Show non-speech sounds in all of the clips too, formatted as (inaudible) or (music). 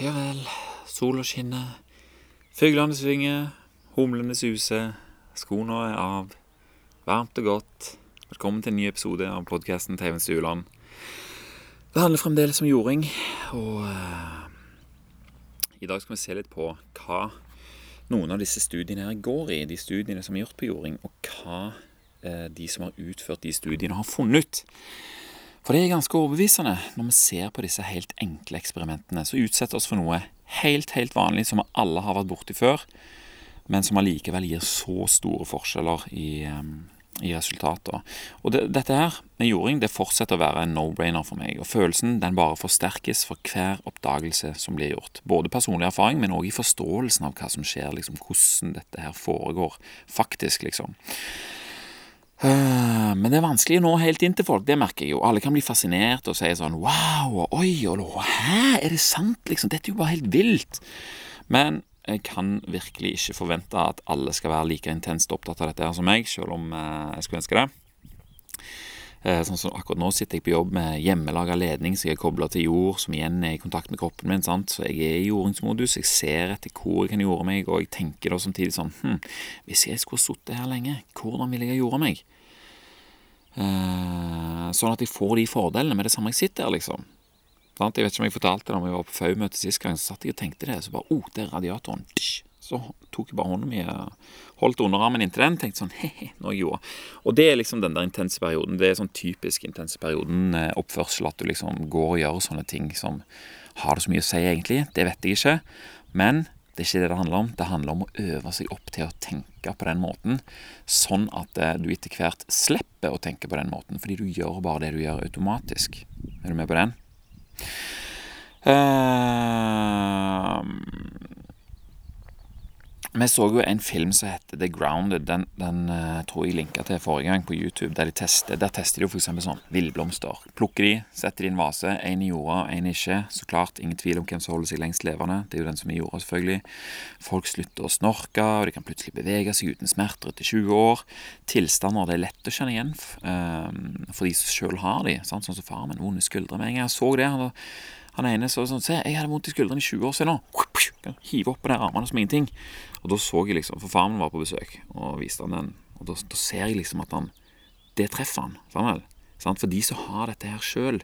Ja vel. Sola skinner. Fuglene synger. Humlene suser. Skoene er av. Varmt og godt. Velkommen til en ny episode av podkasten Even Stueland. Det handler fremdeles om jording, og uh, i dag skal vi se litt på hva noen av disse studiene her går i. De studiene som er gjort på jording, og hva uh, de som har utført de studiene, har funnet ut. For det er ganske overbevisende når vi ser på disse helt enkle eksperimentene som utsetter oss for noe helt, helt vanlig som alle har vært borti før, men som allikevel gir så store forskjeller i, um, i resultater. Og det, dette her med jording det fortsetter å være en no-brainer for meg. Og følelsen den bare forsterkes for hver oppdagelse som blir gjort. Både personlig erfaring, men òg i forståelsen av hva som skjer, liksom, hvordan dette her foregår faktisk, liksom. Uh, men det er vanskelig å nå helt inn til folk, det merker jeg jo. Alle kan bli fascinert og si sånn wow, og oi, og hæ, er det sant, liksom? Dette er jo bare helt vilt. Men jeg kan virkelig ikke forvente at alle skal være like intenst opptatt av dette her som meg, selv om uh, jeg skulle ønske det. Uh, sånn som Akkurat nå sitter jeg på jobb med hjemmelaga ledning som jeg er kobla til jord, som igjen er i kontakt med kroppen min. sant? Så jeg er i jordingsmodus. Jeg ser etter hvor jeg kan jorde meg, og jeg tenker da samtidig sånn hm, Hvis jeg skulle sittet her lenge, hvordan ville jeg ha jorda meg? Uh, sånn at jeg får de fordelene med det samme jeg sitter her, liksom. Jeg vet ikke om jeg fortalte det da vi var på FAU-møte sist gang. Så satt jeg og tenkte det. Så bare oh, det er radiatoren. Så tok jeg bare hånda mi holdt underarmen inntil den. Tenkte sånn (laughs) He-he, nå jeg gjorde. Og det er liksom den der intense perioden. Det er sånn typisk intense perioden eh. At du liksom går og gjør sånne ting som har det så mye å si, egentlig. Det vet jeg ikke. Men det er ikke det det handler om. Det handler om å øve seg opp til å tenke på den måten, sånn at du etter hvert slipper å tenke på den måten, fordi du gjør bare det du gjør automatisk. Er du med på den? Uh, vi så jo en film som heter The Grounded. Den, den uh, tror jeg linka til forrige gang på YouTube. Der, de tester, der tester de f.eks. sånn villblomster. Plukker de, setter de i en vase. Én i jorda, én ikke. Så klart, ingen tvil om hvem som holder seg lengst levende. Det er jo den som er i jorda, selvfølgelig. Folk slutter å snorke, og de kan plutselig bevege seg uten smerter etter 20 år. Tilstander det er lett å kjenne igjen uh, for de som sjøl har de. Sant? Sånn som far min, vonde skuldre. Men jeg så det. Han ene så sånn Se, jeg hadde vondt i skuldrene i 20 år, siden nå. Hive opp på de armene som ingenting. Og da så jeg liksom For faren min var på besøk og viste han den. Og da, da ser jeg liksom at han Det treffer han. Samuel. For de som har dette her sjøl,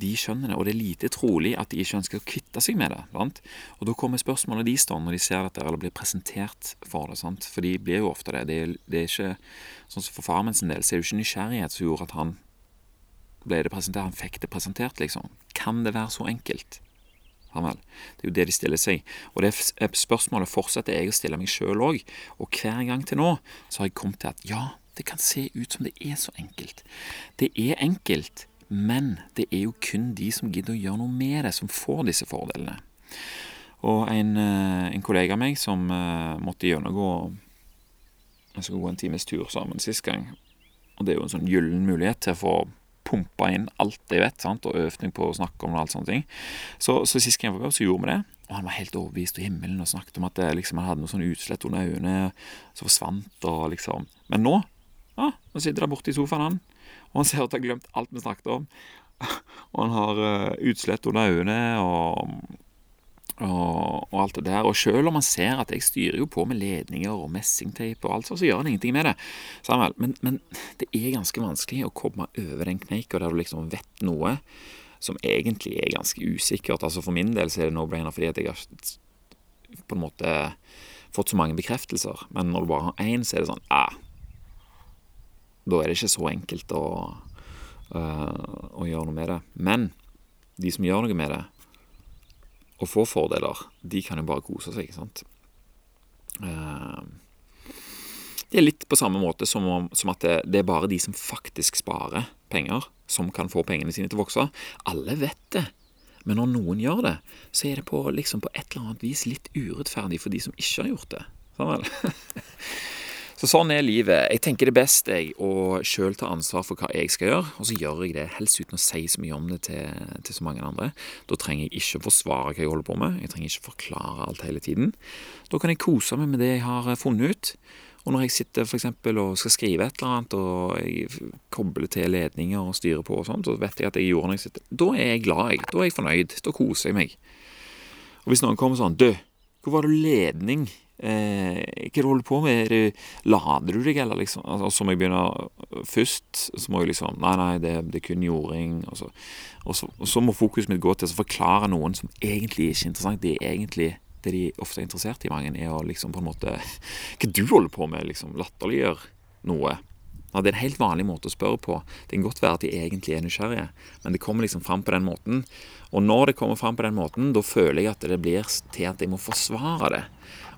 de skjønner det. Og det er lite trolig at de ikke ønsker å kvitte seg med det. Sant? Og da kommer spørsmålet de står når de ser dette eller blir presentert for det. Sant? For de blir jo ofte det. Det er, det er ikke Sånn som for faren min sin del, så er det jo ikke nysgjerrighet som gjorde at han ble det presentert. Han fikk det presentert, liksom. Kan det være så enkelt? Det er jo det de stiller seg. Og det spørsmålet fortsetter jeg å stille meg sjøl òg. Og hver gang til nå så har jeg kommet til at ja, det kan se ut som det er så enkelt. Det er enkelt, men det er jo kun de som gidder å gjøre noe med det, som får disse fordelene. Og en, eh, en kollega av meg som uh, måtte gjennomgå Jeg skal gå en times tur sammen sist gang. Og det er jo en sånn gyllen mulighet til å få pumpa inn alt jeg vet, sant? og øvning på å snakke om det og alt sånne ting. Så, så sist gang jeg var på så gjorde vi det. Og han var helt overbevist og himmelen og snakket om at det, liksom, han hadde noe sånn utslett under øynene som forsvant. og liksom. Men nå ja, nå sitter han borte i sofaen, han. Og han ser ut til å ha glemt alt vi snakket om. (laughs) Og han har uh, utslett under øynene og og, og, alt det der. Og selv om man ser at jeg styrer jo på med ledninger og messingteip og alt sånt, så gjør han ingenting med det. Men, men, det er ganske vanskelig å komme over den kneika der du liksom vet noe som egentlig er ganske usikkert. Altså For min del så er det no-brainer fordi at jeg har på en måte fått så mange bekreftelser. Men når du bare har én, så er det sånn ah, Da er det ikke så enkelt å, uh, å gjøre noe med det. Men de som gjør noe med det, og får fordeler, de kan jo bare kose seg, ikke sant. Uh, det er litt på samme måte som, om, som at det, det, er bare de som faktisk sparer penger, som kan få pengene sine til å vokse. Alle vet det. Men når noen gjør det, så er det på, liksom på et eller annet vis litt urettferdig for de som ikke har gjort det. Sånn vel? (laughs) Så sånn er livet. Jeg tenker det best jeg å sjøl ta ansvar for hva jeg skal gjøre, og så gjør jeg det helst uten å si så mye om det til, til, så mange andre. Da trenger jeg ikke å forsvare hva jeg holder på med, jeg trenger ikke å forklare alt hele tiden. Da kan jeg kose meg med det jeg har funnet ut. Og når jeg sitter for eksempel, og skal skrive et eller annet, og jeg kobler til ledninger og styrer på og sånt, så vet jeg at jeg gjorde når jeg sitter Da er jeg glad, jeg. Da er jeg fornøyd. Da koser jeg meg. Og hvis noen kommer sånn Du, hvor var det ledning? Eh, hva du holder på med? Er lader du deg, eller liksom? Altså, så må jeg begynne først. Så må jeg liksom Nei, nei, det, det er kun jording. Og så, og, så, og så, må fokuset mitt gå til å forklare noen som egentlig ikke er interessant. Det er egentlig det de ofte er interessert i, mange, er å liksom på en måte Hva du holder på med, liksom. Latterliggjøre noe. Ja, det er en helt vanlig måte å spørre på. Det kan godt være at de egentlig er nysgjerrige, men det kommer liksom fram på den måten. Og når det kommer fram på den måten, da føler jeg at det blir til at jeg må forsvare det.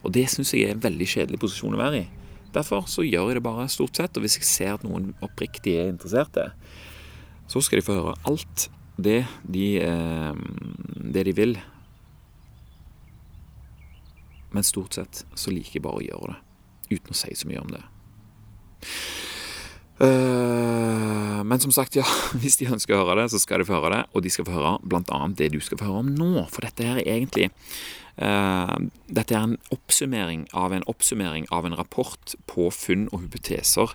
Og det syns jeg er en veldig kjedelig posisjon å være i. Derfor så gjør jeg det bare stort sett. Og hvis jeg ser at noen oppriktig er interesserte, så skal de få høre alt det de, eh, det de vil. Men stort sett så liker jeg bare å gjøre det, uten å si så mye om det. Uh, men som sagt, ja, (laughs) hvis de ønsker å høre det, så skal de få høre det. Og de skal få høre bl.a. det du skal få høre om nå. For dette her er egentlig Dette er en oppsummering av en oppsummering av en rapport på funn og hypoteser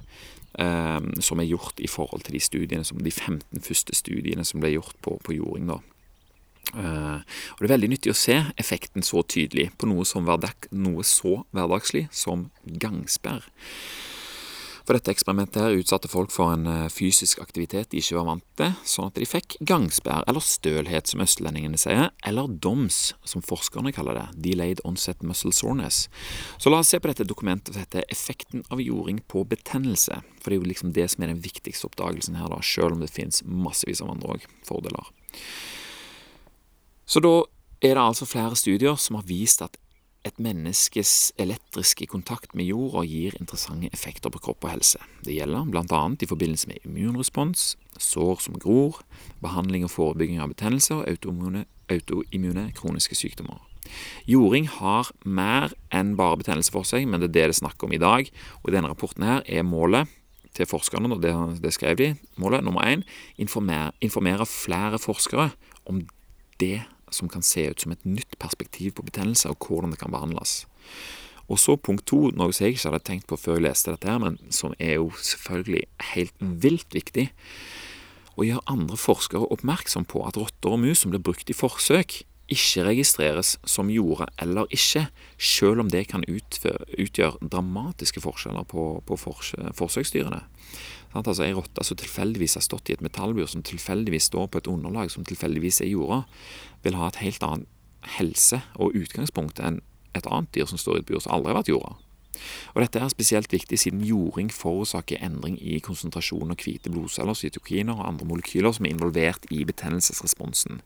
uh, som er gjort i forhold til de studiene, som de 15 første studiene som ble gjort på, på jording. da. Uh, og Det er veldig nyttig å se effekten så tydelig på noe, hverdag, noe så hverdagslig som gangsperr. For dette eksperimentet her utsatte folk for en eh, fysisk aktivitet de ikke var vant til, sånn at de fikk gangsperr, eller stølhet, som østlendingene sier, eller DOMS, som forskerne kaller det, Delayed Onset Muscle Soreness. Så la oss se på dette dokumentet som heter Effekten av jording på betennelse, for det er jo liksom det som er den viktigste oppdagelsen her, da, selv om det finnes massevis av andre fordeler. Så da er det altså flere studier som har vist at et menneskes elektriske kontakt med jorda gir interessante effekter på kropp og helse. Det gjelder bl.a. i forbindelse med immunrespons, sår som gror, behandling og forebygging av betennelse og autoimmune, autoimmune kroniske sykdommer. Jording har mer enn bare betennelse for seg, men det er det det er snakk om i dag. Og denne rapporten her er målet til forskerne, og det, det skrev de, målet nummer én informere, informere flere forskere om det som kan se ut som et nytt perspektiv på betennelse, og hvordan det kan behandles. Og så punkt to, noe som jeg ikke hadde tenkt på før jeg leste dette, her, men som er jo selvfølgelig helt vilt viktig, å gjøre andre forskere oppmerksom på at rotter og mus som blir brukt i forsøk, ikke registreres som jorda eller ikke, selv om det kan utgjøre dramatiske forskjeller på, på forsøksdyrene. Altså Ei rotte som tilfeldigvis har stått i et metallbur, som tilfeldigvis står på et underlag som tilfeldigvis er jorda, vil ha et helt annet helse og utgangspunkt enn et annet dyr som står i et bur som aldri har vært jorda. Og Dette er spesielt viktig siden jording forårsaker endring i konsentrasjon av hvite blodceller, cytokiner og andre molekyler som er involvert i betennelsesresponsen.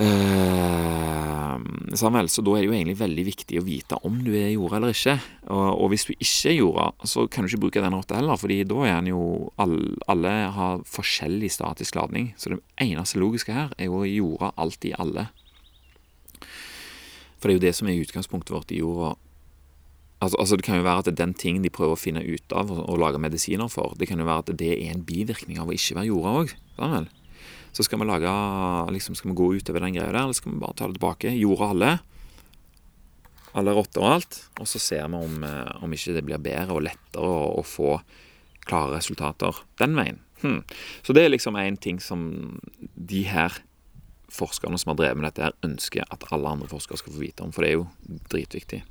Uh, Samuel, så Da er det jo egentlig veldig viktig å vite om du er jorda eller ikke. Og, og, hvis du ikke er jorda, så kan du ikke bruke den rotta heller, fordi da er den jo Alle, alle har forskjellig statisk ladning. Så det eneste logiske her er jo å jorda alltid alle. For det er jo det som er utgangspunktet vårt i jorda. Altså, altså, Det kan jo være at det er den ting de prøver å finne ut av og, og lage medisiner for. Det kan jo være at det er en bivirkning av å ikke være jorda òg. Så skal vi lage liksom Skal vi gå utover den greia der, eller skal vi bare ta det tilbake? Jorda alle. Alle rotter og alt. Og så ser vi om, eh, om ikke det blir bedre og lettere å, å få klare resultater den veien. Hmm. Så det er liksom én ting som de her forskerne som har drevet med dette, her ønsker at alle andre forskere skal få vite om, for det er jo dritviktig.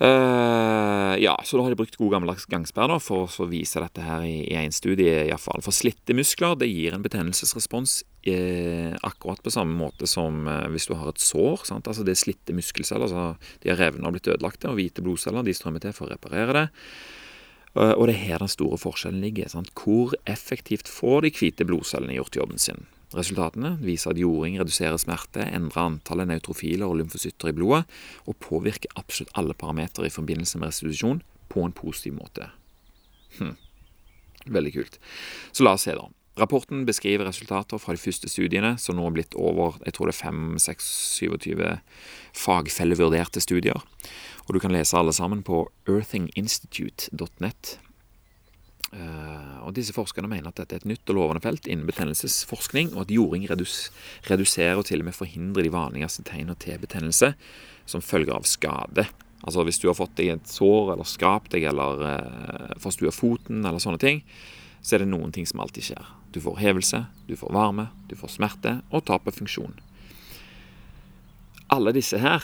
Uh, ja, så da har de brukt god gammeldags gangsperr for å vise dette her i en studie. I fall. For slitte muskler det gir en betennelsesrespons eh, akkurat på samme måte som eh, hvis du har et sår. Sant? Altså Det er slitte muskelceller. Altså de har revnet og blitt ødelagte, og hvite blodceller de strømmer til for å reparere det. Uh, og det er her den store forskjellen ligger. Sant? Hvor effektivt får de hvite blodcellene gjort jobben sin? Resultatene viser at jording reduserer smerte, endrer antallet neutrofiler og lymfocytter i blodet, og påvirker absolutt alle parametere i forbindelse med restitusjon på en positiv måte. Hm. Veldig kult. Så la oss se, da. Rapporten beskriver resultater fra de første studiene, som nå har blitt over jeg tror det er 5-6-27 fagfellevurderte studier. Og du kan lese alle sammen på earthinginstitute.net. Uh, og disse Forskerne mener at dette er et nytt og lovende felt innen betennelsesforskning, og at jording redus reduserer og til og med forhindrer de vanligste tegnene til betennelse som følge av skade. Altså Hvis du har fått deg et sår eller skrapt deg eller uh, forstua foten eller sånne ting, så er det noen ting som alltid skjer. Du får hevelse, du får varme, du får smerte og tap av funksjon. alle disse her,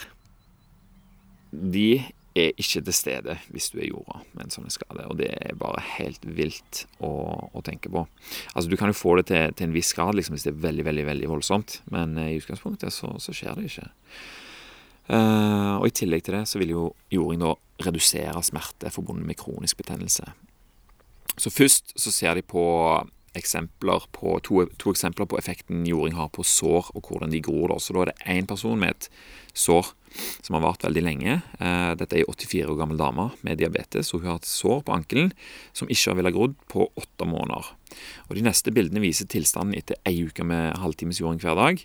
de er ikke til stede hvis du er jorda med en sånn skade. Og det er bare helt vilt å, å tenke på. Altså Du kan jo få det til, til en viss grad liksom, hvis det er veldig veldig, veldig voldsomt, men i utgangspunktet så, så skjer det ikke. Uh, og I tillegg til det så vil jo jording da redusere smerte forbundet med kronisk betennelse. Så først så ser de på eksempler på, to, to, eksempler på effekten jording har på sår, og hvordan de gror. Da. Så da er det én person med et sår som har vart veldig lenge. Uh, dette er ei 84 år gammel dame med diabetes, og hun har et sår på ankelen som ikke har villet grodd på åtte måneder. Og De neste bildene viser tilstanden etter ei uke med halvtimes jording hver dag.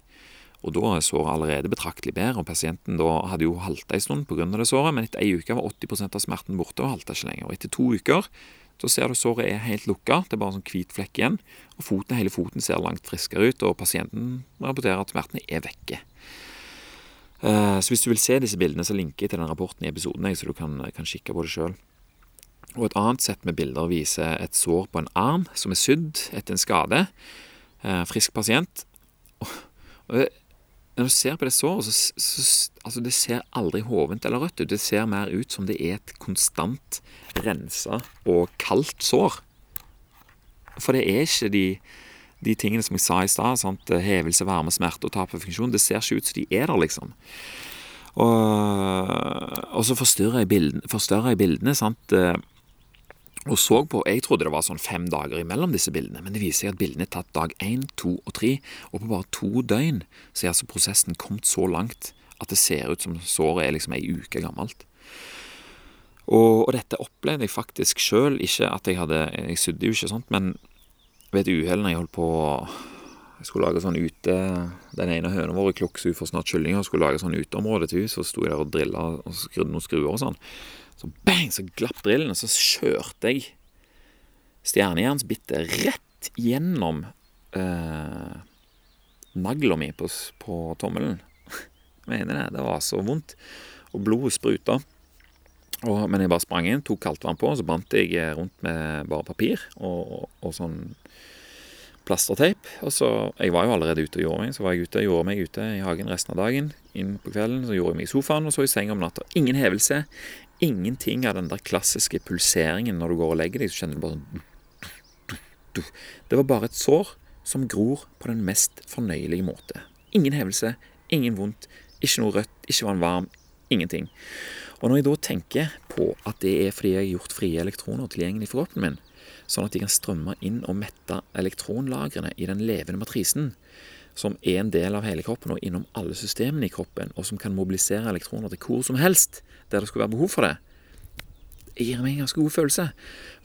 Og da er såret allerede betraktelig bedre, og pasienten da hadde jo halta en stund pga. det såret, men etter ei uke var 80% av smerten borte og halta ikke lenger. Og etter to uker så ser du såret er helt lukka, det er bare en sånn hvit flekk igjen. Og foten, hele foten ser langt friskere ut, og pasienten rapporterer at smertene er vekke. Eh, så hvis du vil se disse bildene, så linker jeg til den rapporten i episoden, så du kan, kan kikke på det sjøl. Og et annet sett med bilder viser et sår på en arm som er sydd etter en skade. Eh, frisk pasient. Og når du ser på det såret, så, så altså det ser aldri hovent eller rødt ut. Det ser mer ut som det er et konstant rensa og kaldt sår. For det er ikke de, de tingene som jeg sa i stad. Hevelse, varme, smerte og tap av funksjon. Det ser ikke ut som de er der, liksom. Og, og så forstørrer jeg, bildene, forstørrer jeg bildene. sant? Og så på Jeg trodde det var sånn fem dager imellom disse bildene, men det viser seg at bildene er tatt dag én, to og tre. Og på bare to døgn så er altså prosessen kommet så langt at det ser ut som såret er liksom ei uke gammelt. Og, og dette opplevde jeg faktisk sjøl. Ikke at jeg hadde Jeg sydde jo ikke sånt, men ved et uhell når jeg holdt på Jeg skulle lage sånn ute Den ene høna vår i så for snart kyllinger, skulle lage sånn uteområde til hus, og sto jeg der og drilla og skrudde noen skruer og sånn. Så bang, så glapp drillen, og så kjørte jeg stjernejernsbittet rett gjennom eh, nagla mi på, på tommelen. Jeg (laughs) mener det. Det var så vondt. Og blodet spruta. Og, men jeg bare sprang inn, tok kaldt vann på, og så bandt jeg rundt med bare papir og, og sånn plasterteip. Og så, Jeg var jo allerede ute og gjorde meg, så var jeg ute og gjorde meg ute i hagen resten av dagen. Inn på kvelden så gjorde jeg meg i sofaen, og så i seng om natta. Ingen hevelse, ingenting av den der klassiske pulseringen når du går og legger deg. Så kjenner du bare sånn Det var bare et sår som gror på den mest fornøyelige måte. Ingen hevelse, ingen vondt, ikke noe rødt, ikke var den varm, ingenting. Og når jeg da tenker på at det er fordi jeg har gjort frie elektroner tilgjengelig for kroppen min, sånn at de kan strømme inn og mette elektronlagrene i den levende matrisen, som er en del av hele kroppen og innom alle systemene i kroppen, og som kan mobilisere elektroner til hvor som helst der det skulle være behov for det, det gir meg en ganske god følelse.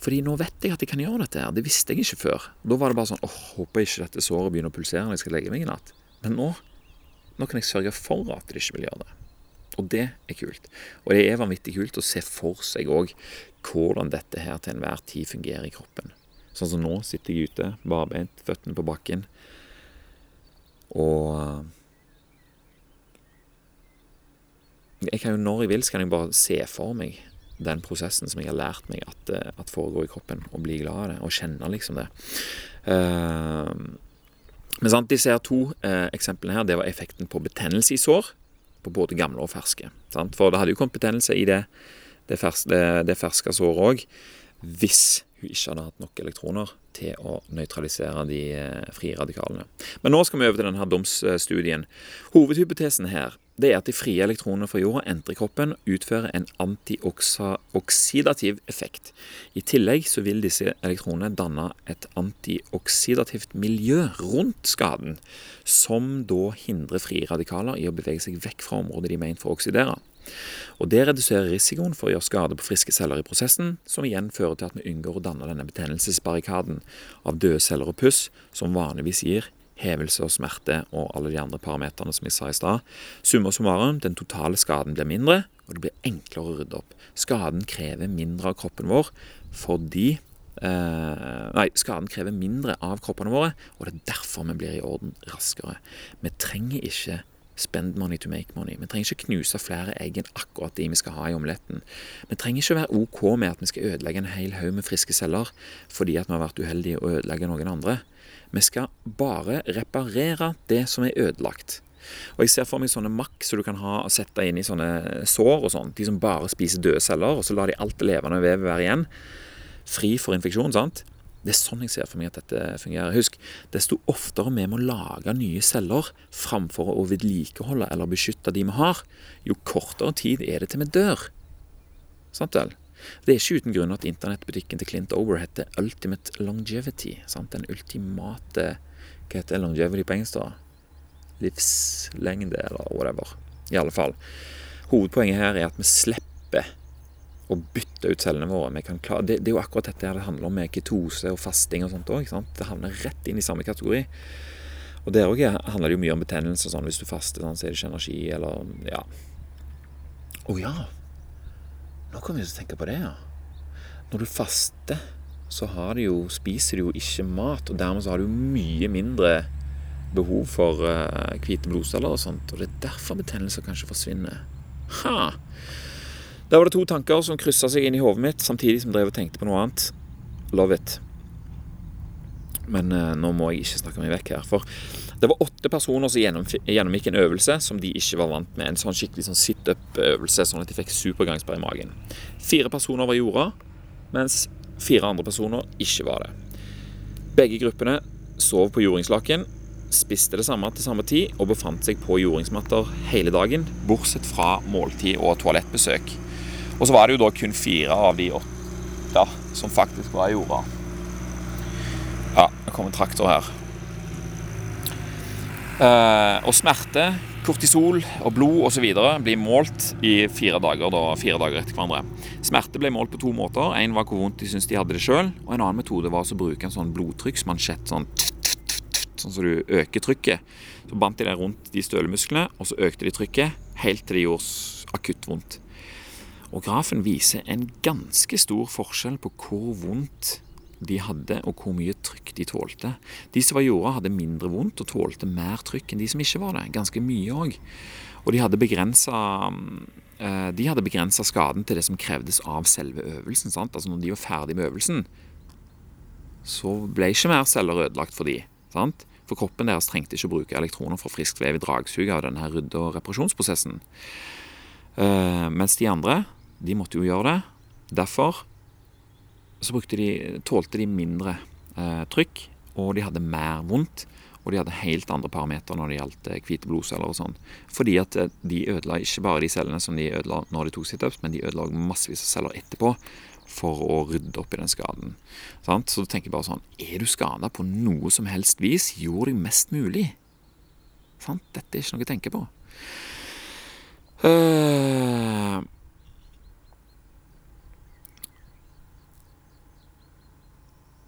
Fordi nå vet jeg at jeg kan gjøre dette. her. Det visste jeg ikke før. Da var det bare sånn åh, håper jeg ikke dette såret begynner å pulsere når jeg skal legge meg i natt. Men nå, nå kan jeg sørge for at det ikke vil gjøre det. Og det er kult. Og det er vanvittig kult å se for seg òg hvordan dette her til enhver tid fungerer i kroppen. Sånn som nå sitter jeg ute, barbeint, føttene på bakken. Og eh, jeg kan jo Når jeg vil, så kan jeg bare se for meg den prosessen som jeg har lært meg at, eh, at foregår i kroppen, og bli glad av det, og kjenne liksom det. Uh, men sant, disse her to eksemplene her, det var effekten på betennelse i sår, på både gamle og ferske. Sant? For det hadde jo kommet betennelse i det, det, ferske, det, det ferske såret òg, hvis hun ikke hadde hatt nok elektroner til å nøytralisere de eh, frie radikalene. Men nå skal vi over til denne domsstudien. Hovedhypotesen her det er at de frie elektronene fra jorda entrer kroppen og utfører en antioksidativ effekt. I tillegg så vil disse elektronene danne et antioksidativt miljø rundt skaden, som da hindrer frie radikaler i å bevege seg vekk fra området de er ment for å oksidere. Og Det reduserer risikoen for å gjøre skade på friske celler i prosessen, som igjen fører til at vi unngår å danne denne betennelsesbarrikaden av døde celler og puss, som vanligvis gir hevelse og smerte og alle de andre parameterne som jeg sa i stad. Summa summarum, den totale skaden blir mindre, og det blir enklere å rydde opp. Skaden krever mindre av kroppen vår fordi Uh, Nei, skaden krever mindre av kroppene våre, og det er derfor vi blir i orden raskere. Vi trenger ikke Spend money to make money. Vi trenger ikke knuse flere egg enn akkurat de vi skal ha i omeletten. Vi trenger ikke være OK med at vi skal ødelegge en hel haug med friske celler fordi at vi har vært uheldige og ødelegge noen andre. Vi skal bare reparere det som er ødelagt. Og jeg ser for meg sånne makk som du kan ha og sette inn i sånne sår og sånn. De som bare spiser døde celler, og så lar de alt levende vevet være igjen. Fri for infeksjon, sant. Det er sånn jeg ser for meg at dette fungerer. Husk, desto oftere vi må lage nye celler framfor å vedlikeholde eller beskytte de vi har, jo kortere tid er det til vi dør. Sant vel? Det er ikke uten grunn at internettbutikken til Clint Over heter Ultimate Longevity. Sant? Den ultimate Hva heter longevity på engelsk, da? Livslengde, eller whatever. I alle fall. Hovedpoenget her er at vi slipper å bytte ut cellene våre. Klare, det, det, er jo akkurat dette her det handler om med ketose og fasting og sånt òg. Det havner rett inn i samme kategori. Og der òg handler det jo mye om betennelse. Sånn. Hvis du faster, sånn, så er det ikke energi, eller ja. Å oh, ja. Nå kommer vi til å tenke på det, ja. Når du faster, så du jo, spiser du jo ikke mat, og dermed så har du mye mindre behov for uh, hvite blodceller og sånt. Og det er derfor betennelser kanskje forsvinner. Ha! Der var det to tanker som kryssa seg inn i hodet mitt samtidig som jeg drev og tenkte på noe annet. Love it. Men uh, nå må jeg ikke snakke meg vekk her. For det var åtte personer som gjennomgikk en øvelse som de ikke var vant med. En sånn skikkelig sånn situp-øvelse, sånn at de fikk supergangsbær i magen. Fire personer var i jorda, mens fire andre personer ikke var det. Begge gruppene sov på jordingslaken, spiste det samme til samme tid og befant seg på jordingsmatter hele dagen, bortsett fra måltid og toalettbesøk. Og så var det jo da kun fire av de åtte som faktisk var i jorda. Ja, det kommer traktor her. Eh, og smerte, kortisol og blod osv. blir målt i fire dager, da, fire dager etter hverandre. Smerte ble målt på to måter. En var hvor vondt de syntes de hadde det sjøl. Og en annen metode var å bruke en sånn blodtrykksmansjett. Sånn sånn som du øker trykket. Så bandt de det rundt de stølemusklene, og så økte de trykket helt til det gjorde akutt vondt. Og grafen viser en ganske stor forskjell på hvor vondt de hadde, og hvor mye trykk de tålte. De som var jorda, hadde mindre vondt og tålte mer trykk enn de som ikke var det. Ganske mye òg. Og de hadde begrensa eh, skaden til det som krevdes av selve øvelsen. Sant? Altså Når de var ferdig med øvelsen, så ble ikke mer celler ødelagt for de. Sant? For kroppen deres trengte ikke å bruke elektroner fra friskt vev i dragsuget av denne rydde- og reparasjonsprosessen. Uh, mens de andre de måtte jo gjøre det. Derfor så de, tålte de mindre eh, trykk, og de hadde mer vondt. Og de hadde helt andre parametere når det gjaldt eh, hvite blodceller og sånn. Fordi at eh, de ødela ikke bare de cellene som de ødela når de tok situps, men de ødela massevis av celler etterpå for å rydde opp i den skaden. Sant? Så du tenker bare sånn Er du skada på noe som helst vis, gjør deg mest mulig. Sant? Dette er ikke noe å tenke på. Uh,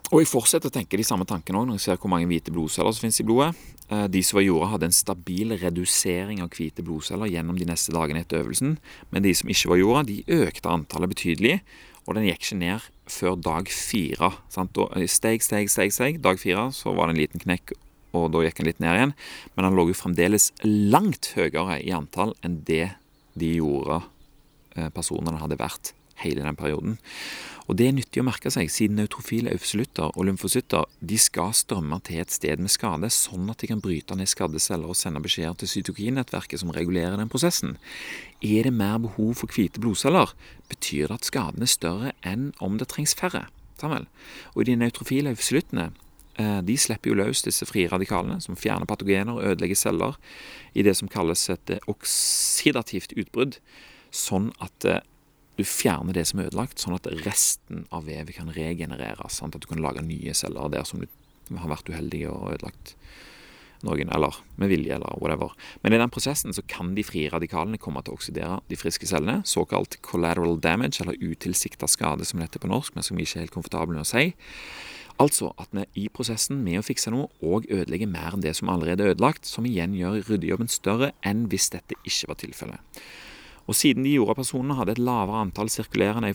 Og jeg fortsetter å tenke de samme tankene også, når jeg ser hvor mange hvite blodceller som finnes i blodet. Eh, de som var jorda, hadde en stabil redusering av hvite blodceller gjennom de neste dagene etter øvelsen. Men de som ikke var jorda, de økte antallet betydelig, og den gikk ikke ned før dag fire. Eh, steg, steg, steg, steg. Dag fire så var det en liten knekk, og da gikk den litt ned igjen. Men den lå jo fremdeles langt høyere i antall enn det de jorda eh, personene hadde vært hele den perioden. Og Det er nyttig å merke seg, siden neutrofile eufylutter og lymfocytter de skal strømme til et sted med skade, sånn at de kan bryte ned skadde celler og sende beskjeder til cytokinnettverket som regulerer den prosessen. Er det mer behov for hvite blodceller, betyr det at skaden er større enn om det trengs færre. Og de neutrofile eufyluttene eh, de slipper jo løs disse frie radikalene, som fjerner patogener og ødelegger celler, i det som kalles et oksidativt utbrudd, sånn at eh, du fjerner det som er ødelagt, sånn at resten av vevet kan regenereres. Sånn at du kan lage nye celler der som du har vært uheldig og ødelagt noen, eller med vilje, eller whatever. Men i den prosessen så kan de frie radikalene komme til å oksidere de friske cellene. Såkalt collateral damage, eller utilsikta skade, som det heter på norsk, men som vi ikke er helt komfortable med å si. Altså at vi i prosessen med å fikse noe òg ødelegger mer enn det som allerede er ødelagt, som igjen gjør ryddejobben større enn hvis dette ikke var tilfellet. Og siden de jordapersonene hadde et lavere antall sirkulerende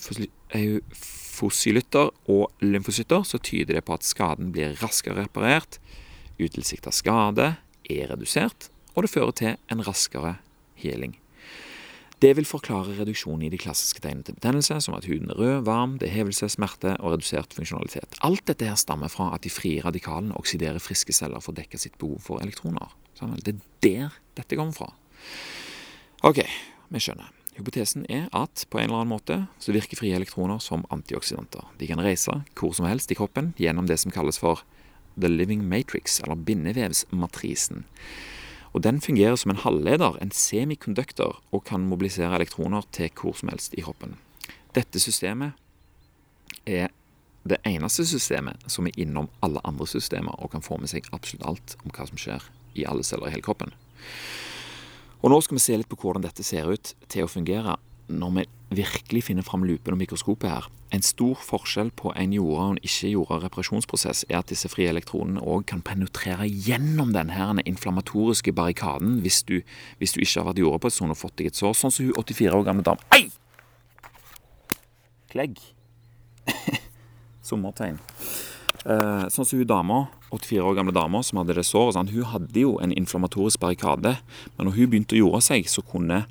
eufosylytter og lymfocytter, så tyder det på at skaden blir raskere reparert, utilsikta skade er redusert, og det fører til en raskere healing. Det vil forklare reduksjonen i de klassiske tegnene til betennelse, som at huden er rød, varm, det er hevelse, smerte og redusert funksjonalitet. Alt dette her stammer fra at de frie radikalene oksiderer friske celler for å dekke sitt behov for elektroner. Sånn, det er der dette kommer fra. Ok, vi skjønner. Hypotesen er at på en eller annen måte så virker frie elektroner som antioksidanter. De kan reise hvor som helst i kroppen gjennom det som kalles for the living matrix, eller bindevevsmatrisen. Og Den fungerer som en halvleder, en semikonduktor, og kan mobilisere elektroner til hvor som helst i kroppen. Dette systemet er det eneste systemet som er innom alle andre systemer og kan få med seg absolutt alt om hva som skjer i alle celler i hele kroppen. Og Nå skal vi se litt på hvordan dette ser ut til å fungere når vi virkelig finner fram lupen og mikroskopet her. En stor forskjell på en jorda og en ikke-jorda reparasjonsprosess er at disse frie elektronene òg kan penetrere gjennom denne inflammatoriske barrikaden hvis du, hvis du ikke har vært jorda på et sånt og fått deg et sår, sånn som hun 84 år gamle dame Ei! Klegg. (laughs) Sommertegn. Uh, sånn som hun dama, 84 år gamle dama som hadde det såret. Sånn, hun hadde jo en inflammatorisk barrikade, men når hun begynte å jorde seg, så kunne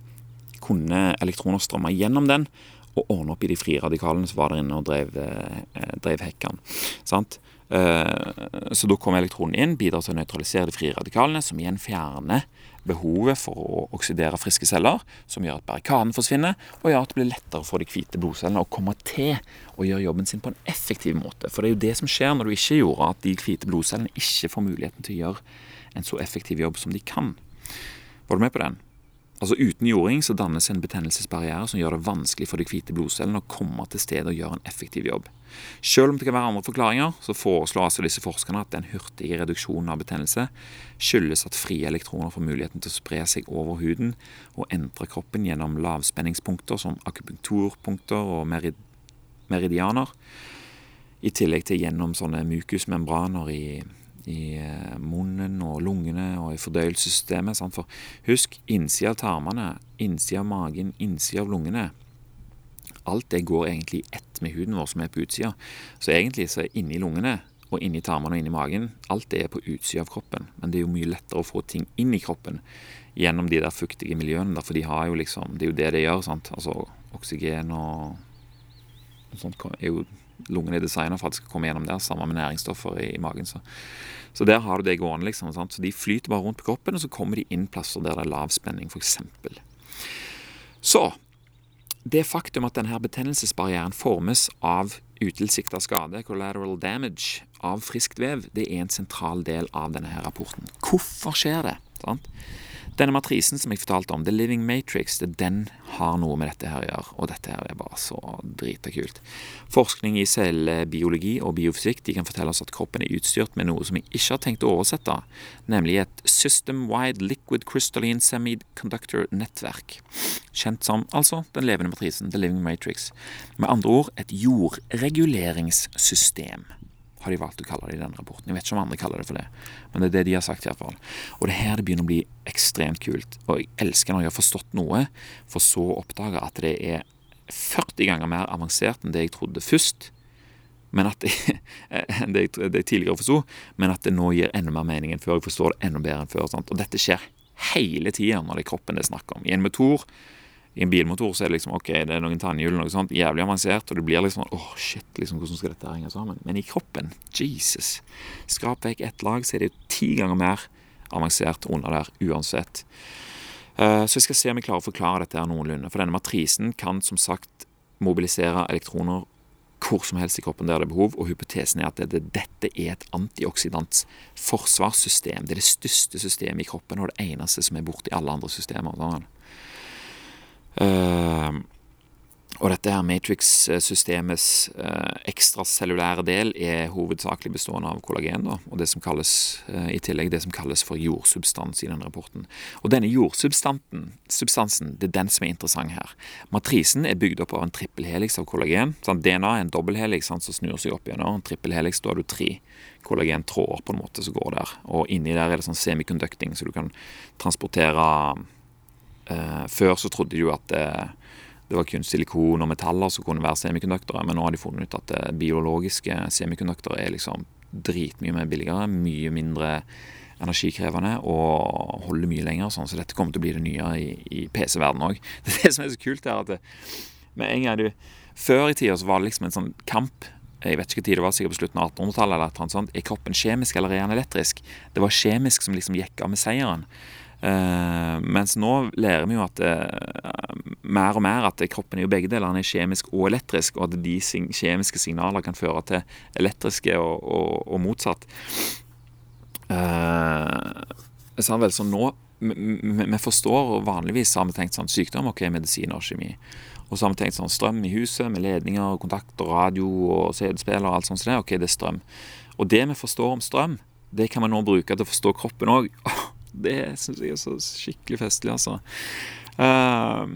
kunne elektroner strømme gjennom den og ordne opp i de frie radikalene som var der inne og drev, eh, drev hekkene. Sant? Eh, så da kommer elektronen inn, bidrar til å nøytralisere de frie radikalene, som igjen fjerner behovet for å oksidere friske celler, som gjør at barrikaden forsvinner, og gjør at det blir lettere for de hvite blodcellene å komme til å gjøre jobben sin på en effektiv måte. For det er jo det som skjer når du ikke gjorde at de hvite blodcellene ikke får muligheten til å gjøre en så effektiv jobb som de kan. Var du med på den? Altså Uten jording så dannes en betennelsesbarriere som gjør det vanskelig for de hvite blodcellene å komme til stedet og gjøre en effektiv jobb. Selv om det kan være andre forklaringer, så foreslår altså disse forskerne at den hurtige reduksjonen av betennelse skyldes at frie elektroner får muligheten til å spre seg over huden og endre kroppen gjennom lavspenningspunkter som akupunkturpunkter og merid meridianer, i tillegg til gjennom sånne mukusmembraner i i eh, munnen og lungene og i fordøyelsessystemet. Sant? For husk, innsida av tarmene, innsida av magen, innsida av lungene Alt det går egentlig i ett med huden vår som er på utsida. Så egentlig så er inni lungene og inni tarmene og inni magen Alt det er på utsida av kroppen. Men det er jo mye lettere å få ting inn i kroppen gjennom de der fuktige miljøene. For de har jo liksom Det er jo det de gjør. sant? Altså oksygen og, sånt er jo lungene er designa for at det skal komme gjennom der, sammen med næringsstoffer i, i magen. Så. så. der har du det gående, liksom. Sant? Så de flyter bare rundt på kroppen, og så kommer de inn plasser der det er lav spenning, f.eks. Så det faktum at denne betennelsesbarrieren formes av utilsikta skade, collateral damage, av friskt vev, det er en sentral del av denne her rapporten. Hvorfor skjer det? Sant? Denne matrisen som jeg fortalte om, The Living Matrix, den har noe med dette her å gjøre. Og dette her er bare så drita kult. Forskning i cellebiologi og biofysikk de kan fortelle oss at kroppen er utstyrt med noe som vi ikke har tenkt å oversette, nemlig et System-Wide Liquid Crystalline Semiconductor-nettverk. Kjent som altså den levende matrisen, The Living Matrix. Med andre ord et jordreguleringssystem har de valgt å kalle det i denne rapporten. Jeg vet ikke om andre kaller det for det, men det er det de har sagt. i hvert fall. Og det er her det begynner å bli ekstremt kult. Og jeg elsker når jeg har forstått noe, for så å oppdage at det er 40 ganger mer avansert enn det jeg trodde først. Men at det (laughs) jeg, det jeg tidligere forsto, men at det nå gir enda mer mening enn før. Jeg forstår det enda bedre enn før. Sant? Og dette skjer hele tida når det er kroppen det er snakk om. I en motor i en bilmotor så er det liksom ok, det er noen tannhjul, noe sånt, jævlig avansert, og det blir liksom åh, oh, shit, liksom, hvordan skal dette henge sammen? Men i kroppen, Jesus Skrap vekk ett lag, så er det jo ti ganger mer avansert under der, uansett. Uh, så jeg skal se om jeg klarer å forklare dette her noenlunde. For denne matrisen kan som sagt mobilisere elektroner hvor som helst i kroppen der det er behov, og hypotesen er at det, det, dette er et antioksidants forsvarssystem. Det er det største systemet i kroppen, og det eneste som er borti alle andre systemer. Sånn. Uh, og dette her Matrix-systemets uh, ekstracellulære del er hovedsakelig bestående av kollagen, da, og det som kalles, uh, i tillegg det som kalles for jordsubstans i denne rapporten. Og denne jordsubstansen det er den som er interessant her. Matrisen er bygd opp av en trippelhelix av kollagen. Sant? DNA er en dobbelthelix som snur seg opp gjennom. En trippelhelix, da har du tre kollagentråder på en måte som går der. Og inni der er det sånn semiconducting, så du kan transportere Eh, før så trodde de jo at det, det var kun silikon og metaller som kunne være semikonduktere, men nå har de funnet ut at biologiske semikonduktere er liksom dritmye mer billigere, mye mindre energikrevende og holder mye lenger. Sånn, så dette kommer til å bli det nye i, i PC-verdenen òg. Det, (laughs) det som er så kult, er at det, med en gang du Før i tida så var det liksom en sånn kamp jeg vet ikke hva tid det var, sikkert på slutten av 1800-tallet, eller noe sånt. Er kroppen kjemisk eller er den elektrisk? Det var kjemisk som liksom gikk av med seieren. Uh, mens nå lærer vi jo at uh, mer og mer at kroppen er jo begge deler. Den er kjemisk og elektrisk, og at de sing kjemiske signaler kan føre til elektriske og, og, og motsatt. Uh, så, vel, så nå vi forstår, vanligvis har vi tenkt sånn sykdom, ok, medisin og kjemi. Og så har vi tenkt sånn strøm i huset med ledninger, kontakter, radio og CD-spiller og alt sånt. Så det, ok, det er strøm. Og det vi forstår om strøm, det kan vi nå bruke til å forstå kroppen òg. (laughs) Det syns jeg er så skikkelig festlig, altså. Uh,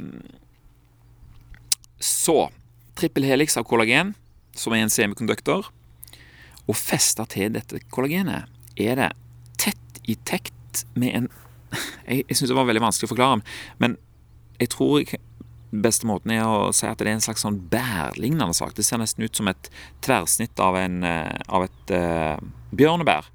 så trippel helix av kollagen, som er en semikonduktor. Og festa til dette kollagenet er det tett i tekt med en (laughs) Jeg, jeg syns det var veldig vanskelig å forklare, men jeg tror jeg beste måten er å si at det er en slags sånn bærlignende sak. Det ser nesten ut som et tverrsnitt av, en, eh, av et uh, bjørnebær.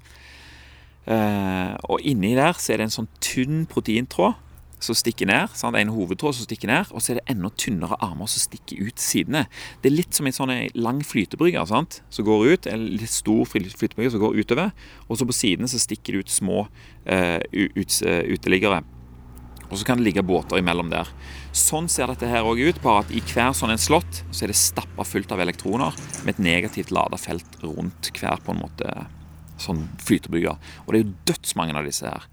Uh, og inni der så er det en sånn tynn proteintråd som stikker ned. Sant? En hovedtråd som stikker ned, og så er det enda tynnere armer som stikker ut sidene. Det er litt som en sånn lang flytebrygge som går ut, en litt stor flytebrygge som går utover. Og så på sidene så stikker det ut små uh, ut, uteliggere. Og så kan det ligge båter imellom der. Sånn ser dette her òg ut, bare at i hver sånn en slott så er det stappa fullt av elektroner med et negativt lada felt rundt hver på en måte sånn flytebrygge. Og det er jo dødsmange av disse her.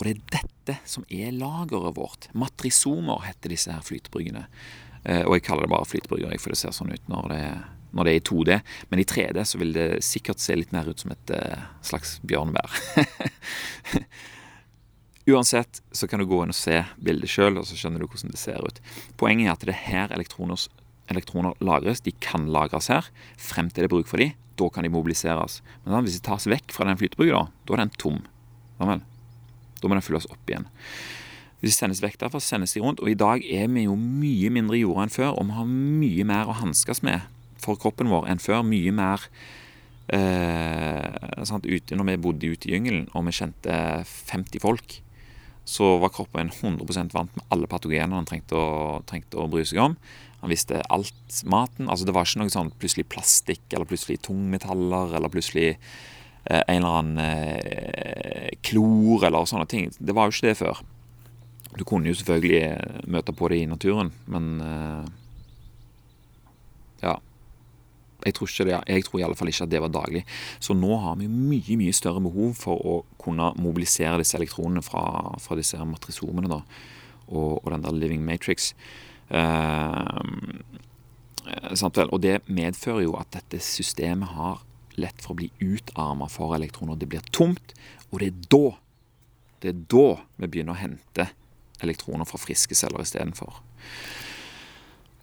Og det er dette som er lageret vårt. Matrisomer heter disse her flytebryggene. Eh, og jeg kaller det bare flytebrygger, for det ser sånn ut når det, når det, er i 2D. Men i 3D så vil det sikkert se litt mer ut som et uh, slags bjørnebær. (laughs) Uansett så kan du gå inn og se bildet sjøl, og så skjønner du hvordan det ser ut. Poenget er at det er her elektroner, elektroner lagres. De kan lagres her frem til det er bruk for dem. Da kan de mobiliseres. Men hvis de tas vekk fra den flytebrygga, da er den tom. Da, må den fylles opp igjen. Hvis de sendes vekk derfra, sendes de rundt. Og i dag er vi jo mye mindre i jorda enn før, og vi har mye mer å hanskes med for kroppen vår enn før. Mye mer eh, sant, ute når vi bodde ute i gyngelen og vi kjente 50 folk så var kroppen 100% vant med alle patogenene han trengte trengte å, bry seg om. Han visste alt maten. altså Det var ikke noe sånn plutselig plastikk eller plutselig tungmetaller eller plutselig eh, en eller annen eh, klor eller sånne ting. Det var jo ikke det før. Du kunne jo selvfølgelig eh, møte på det i naturen, men eh, ja jeg tror, ikke det, jeg tror i alle fall ikke at det var daglig. Så nå har vi mye mye større behov for å kunne mobilisere disse elektronene fra, fra disse matrisomene da, og, og, den der living matrix. Uh, og det medfører jo at dette systemet har lett for å bli utarma for elektroner. Det blir tomt, og det er da det er da vi begynner å hente elektroner fra friske celler istedenfor.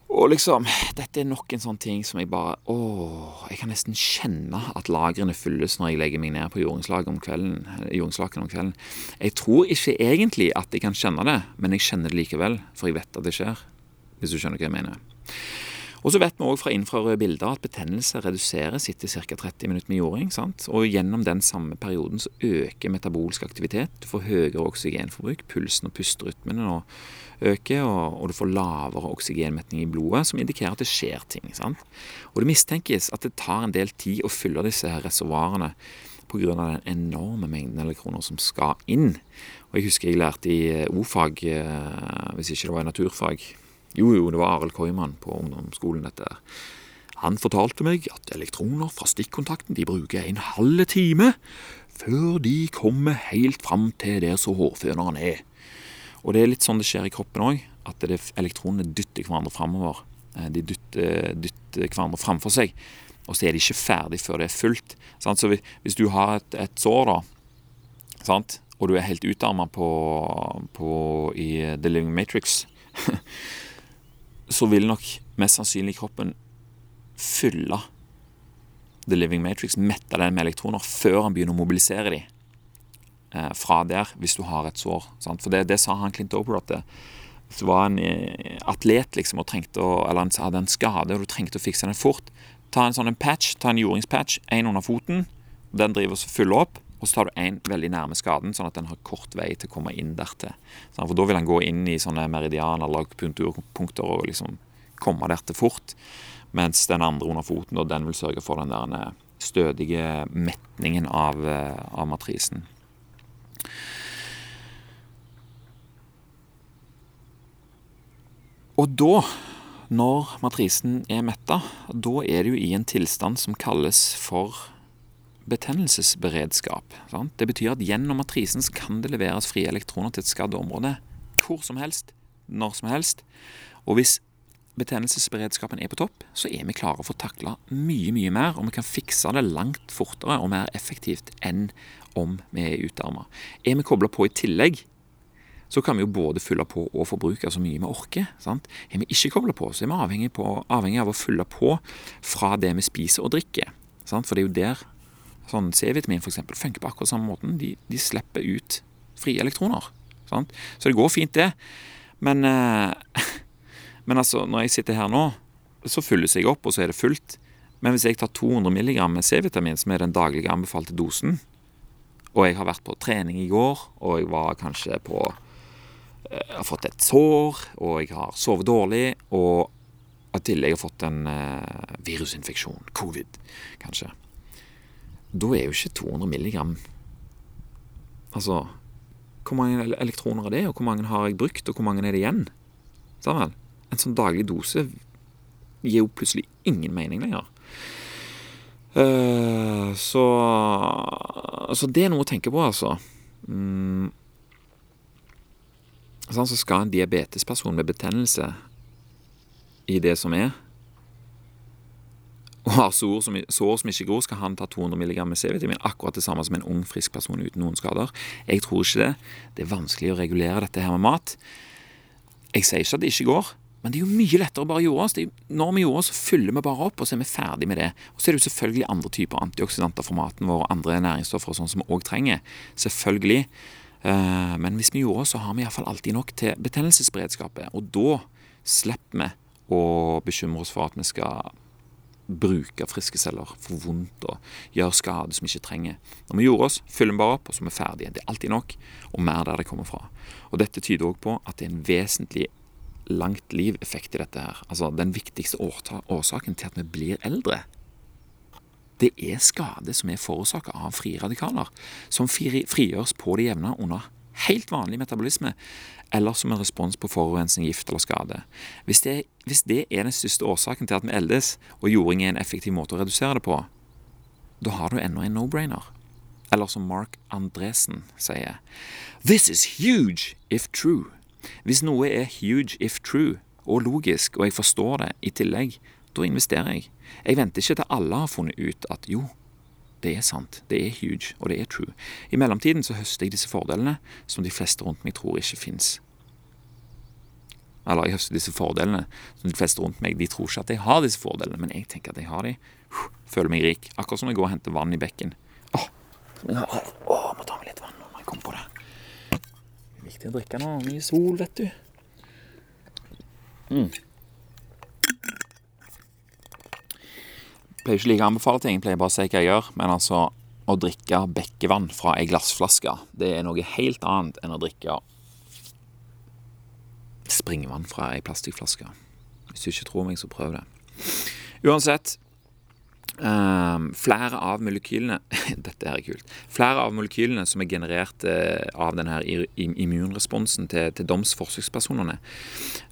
Og liksom, dette er nok en sånn ting som jeg bare Åh, jeg kan nesten kjenne at lagrene fylles når jeg legger meg ned på jordingslaken om kvelden. Om kvelden. Jeg tror ikke egentlig at jeg kan kjenne det, men jeg kjenner det likevel, for jeg vet at det skjer. Hvis du skjønner hva jeg mener. Og så vet vi òg fra infrarøde bilder at betennelse reduseres etter ca. 30 minutter med jording. Sant? Og gjennom den samme perioden så øker metabolsk aktivitet. Du får høyere oksygenforbruk, pulsen og pusterytmene øker, og, og, du får lavere oksygenmetning i blodet, som indikerer at det skjer ting. Sant? Og det mistenkes at det tar en del tid å fylle disse her reservoarene pga. den enorme mengden elektroner som skal inn. Og Jeg husker jeg lærte i O-fag, eh, hvis ikke det var i naturfag jo, jo, det var Arild Koiman på ungdomsskolen, dette. Han fortalte meg at elektroner fra stikkontakten de bruker en halv time før de kommer helt fram til der så hårføneren er. Og det er litt sånn det skjer i kroppen òg, at det, elektronene dytter hverandre framover. Eh, de dytter, dytter hverandre framfor seg, og så er de ikke ferdig før det er fullt. Så hvis du har et, et sår, da, sant? og du er helt utarma i The Living Matrix (laughs) så vil nok mest sannsynlig kroppen fylle The Living Matrix, mette den med elektroner, før han begynner å mobilisere dem eh, fra der, hvis du har et sår. Sant? For det, det, sa han Clint Oper at det, det var en eh, atlet liksom, og trengte å, eller han hadde en skade og du trengte å fikse den fort, ta en sånn en patch, ta en jordingspatch, en under foten, den driver og fyller opp, og så tar du én veldig nærme skaden, sånn at den har kort vei til å komme inn dertil. For da vil den gå inn i sånne meridianer eller akupunkturpunkter og liksom komme dertil fort. Mens den andre under foten, den vil sørge for den der stødige metningen av, av matrisen. Og da, når matrisen er metta, da er det jo i en tilstand som kalles for betennelsesberedskap. Sant? Det betyr at gjennom matrisen kan det leveres frie elektroner til et skadd område hvor som helst, når som helst. Og hvis betennelsesberedskapen er på topp, så er vi klare for å takle mye, mye mer, og vi kan fikse det langt fortere og mer effektivt enn om vi er utarma. Er vi kobla på i tillegg, så kan vi jo både fylle på og forbruke så mye vi orker. Sant? Er vi ikke kobla på, så er vi avhengig, på, avhengig, av å fylle på fra det vi spiser og drikker. Sant? For det er jo der sånn C-vitamin f.eks. funker på akkurat samme måten. De, de slipper ut frie elektroner. Sant? Så det går fint, det. Men, eh, (laughs) men altså, når jeg sitter her nå, så fylles jeg opp, og så er det fullt. Men hvis jeg tar 200 mg C-vitamin, som er den daglige anbefalte dosen, og jeg har vært på trening i går, og jeg var kanskje på jeg eh, har fått et sår, og jeg har sovet dårlig, og i tillegg har fått en uh, virusinfeksjon, covid, kanskje. Da er jo ikke 200 milligram Altså, hvor mange elektroner er det, og hvor mange har jeg brukt, og hvor mange er det igjen? Sammen. En sånn daglig dose gir jo plutselig ingen mening lenger. Uh, så, så det er noe å tenke på, altså. Mm, sånn, så skal en diabetesperson med betennelse i det som er, og har sår som, sår som ikke gror, skal han ta 200 mg C-vitamin. Akkurat det samme som en ung, frisk person uten noen skader. Jeg tror ikke det. Det er vanskelig å regulere dette her med mat. Jeg sier ikke at det ikke går, men det er jo mye lettere å bare jorde oss. når vi jorder oss, fyller vi bare opp, og så er vi ferdig med det. Og så er det jo selvfølgelig andre typer antioksidanter for maten vår, andre næringsstoffer og sånn som vi òg trenger. Selvfølgelig. Eh, men hvis vi gjorde så har vi iallfall alltid nok til betennelsesberedskapet. Og da slipper vi å bekymre oss for at vi skal bruke friske celler for vondt og gjøre skade som vi ikke trenger. Når vi gjorde oss, fyller vi bare opp, og så er vi ferdige. Det er alltid nok, og mer der det kommer fra. Og Dette tyder òg på at det er en vesentlig langt liv-effekt i dette her. Altså den viktigste årsaken til at vi blir eldre det er skade som er forårsaka av frie radikaler, som frigjøres på det jevne under helt vanlig metabolisme, eller som en respons på forurensning, gift eller skade. Hvis det, hvis det er den største årsaken til at vi eldes, og jording er en effektiv måte å redusere det på, da har du ennå en no-brainer. Eller som Mark Andresen sier This is huge if true. Hvis noe er huge if true, og logisk, og jeg forstår det i tillegg, da investerer jeg. Jeg venter ikke til alle har funnet ut at jo, det er sant, det er huge, og det er true. I mellomtiden så høster jeg disse fordelene som de fleste rundt meg tror ikke fins. Eller jeg høster disse fordelene som de fleste rundt meg de tror ikke at jeg har disse fordelene, men jeg tenker at jeg har de. Føler meg rik. Akkurat som jeg går og henter vann i bekken. Åh, jeg må ta med litt vann nå når jeg kommer på det. Det er viktig å drikke nå. Mye sol, vet du. Mm. Pleier ikke like å anbefale ting, jeg pleier bare å si hva jeg gjør. Men altså, å drikke bekkevann fra ei glassflaske, det er noe helt annet enn å drikke springvann fra ei plastikkflaske. Hvis du ikke tror meg, så prøv det. Uansett um, Flere av molekylene (laughs) Dette her er kult. Flere av molekylene som er generert uh, av denne immunresponsen til, til domsforsøkspersonene,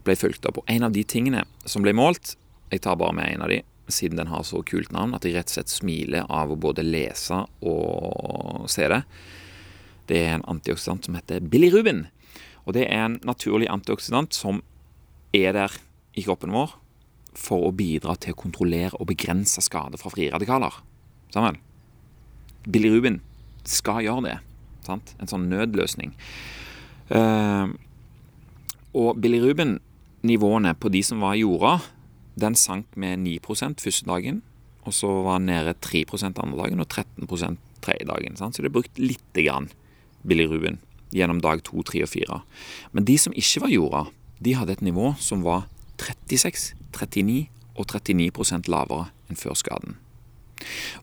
ble fulgt opp. Og en av de tingene som ble målt Jeg tar bare med en av de siden den har så kult navn, at jeg rett og slett smiler av å både lese og se det. Det er en antioksidant som heter bilirubin. Og det er en naturlig antioksidant som er der i kroppen vår for å bidra til å kontrollere og begrense skade fra frie radikaler. Sammen. Bilirubin skal gjøre det. Sant? En sånn nødløsning. Uh, og bilirubin-nivåene på de som var i jorda, den sank med 9 første dagen, og så var den nede 3 andre dagen og 13% tredje dagen. Sant? Så det er brukt lite grann bilirubin gjennom dag 2, 3 og 4. Men de som ikke var jorda, de hadde et nivå som var 36, 39 og 39 lavere enn før skaden.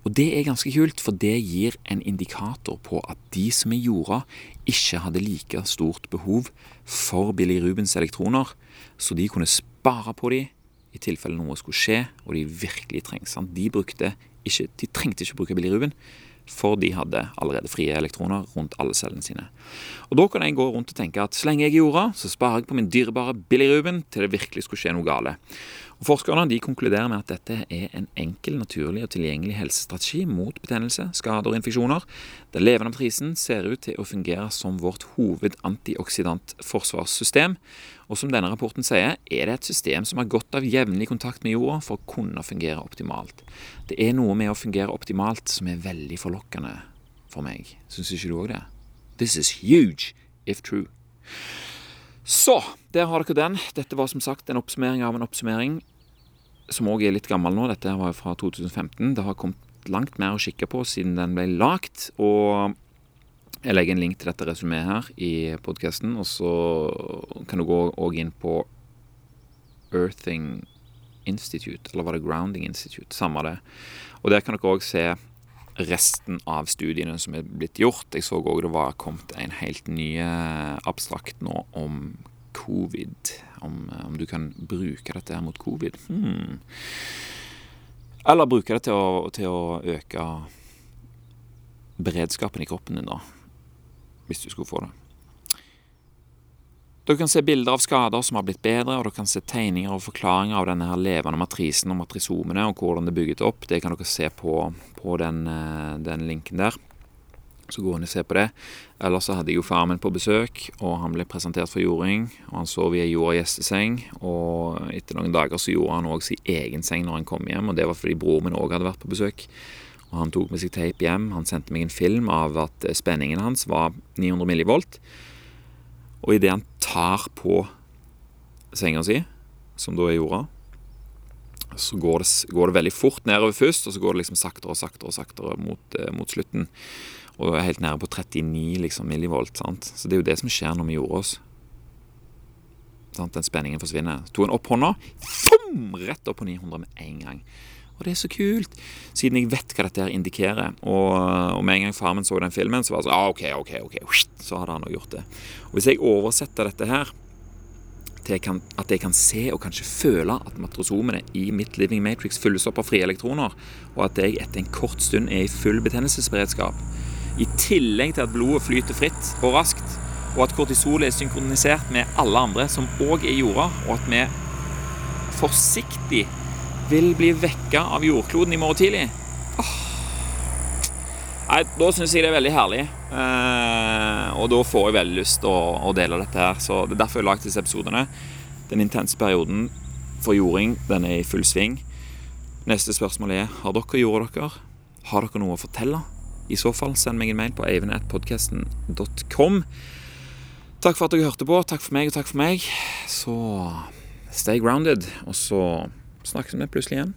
Og det er ganske kult, for det gir en indikator på at de som er jorda, ikke hadde like stort behov for Billy Rubens elektroner, så de kunne spare på de i tilfelle noe skulle skje, og de virkelig trengs. De, brukte ikke, de trengte ikke å bruke biliruben, for de hadde allerede frie elektroner rundt alle cellene sine. Og Da kan jeg gå rundt og tenke at så lenge jeg er jorda, så sparer jeg på min dyrebare biliruben til det virkelig skulle skje noe gale. Og Forskerne de konkluderer med at dette er en enkel, naturlig og tilgjengelig helsestrategi mot betennelse, skader og infeksjoner. Den levende matrisen ser ut til å fungere som vårt hovedantioxidantforsvarssystem. Og som denne rapporten sier, er det et system som har godt av jevnlig kontakt med jorda for å kunne fungere optimalt. Det er noe med å fungere optimalt som er veldig forlokkende for meg. Syns ikke du òg det? This is huge, if true. Så, der har dere den. Dette var som sagt en oppsummering av en oppsummering som òg er litt gammel nå. Dette var jo fra 2015. Det har kommet langt mer å kikke på siden den ble lagt. Og jeg legger en link til dette resumeet her i podkasten. Og så kan du gå òg inn på Earthing Institute, eller var det Grounding Institute? Samme det. Og der kan dere òg se resten av studiene som er blitt gjort. Jeg så òg det var kommet en helt ny abstrakt nå om covid. Om, om, du kan bruke dette her mot covid. Hmm. Eller bruke det til å, til å, øke beredskapen i kroppen din, da. Hvis du skulle få det. Dere kan se bilder av skader som har blitt bedre, og dere kan se tegninger og forklaringer av denne her levende matrisen og matrisomene, og hvordan det er bygget opp. Det kan dere se på, på den, eh, den linken der. Så gå inn og se på det. Ellers så hadde jeg jo faren min på besøk, og han ble presentert for jording. Og han sov i ei og gjesteseng, og etter noen dager så gjorde han òg sin egen seng når han kom hjem, og det var fordi broren min òg hadde vært på besøk. Og han tok med seg tape hjem. Han sendte meg en film av at spenningen hans var 900 millivolt. Og idet han tar på senga si, som da er jorda, så går det, går det, veldig fort nedover først, og så går det liksom saktere og saktere og saktere mot, eh, mot slutten og er helt nede på 39 liksom, millivolt. Sant? Så det er jo det som skjer når vi gjorde oss. Sant? Den spenningen forsvinner. Så tok han opp hånda, rett opp på 900 med en gang. Og det er så kult, siden jeg vet hva dette her indikerer. Og, og med en gang far min så den filmen, så var det sånn ah, OK, OK, ok, så hadde han jo gjort det. Og hvis jeg oversetter dette her til jeg kan, at jeg kan se og kanskje føle at matrosomene i mitt living matrix fylles opp av frie elektroner, og at jeg etter en kort stund er i full betennelsesberedskap, i tillegg til at blodet flyter fritt og raskt, og at kortisolet er synkronisert med alle andre som òg er jorda, og at vi forsiktig vil bli vekka av jordkloden i morgen tidlig. Nei, Da syns jeg det er veldig herlig. Eh, og da får jeg veldig lyst til å, å, dele dette her. Så Det er derfor jeg har lagd disse episodene. Den intense perioden for jording den er i full sving. Neste spørsmål er har dere jorda dere. Har dere noe å fortelle? I så fall, send meg en mail på eivinettpodkasten.com. Takk for at dere hørte på. Takk for meg og takk for meg. Så stay grounded, og så snakkes vi plutselig igjen.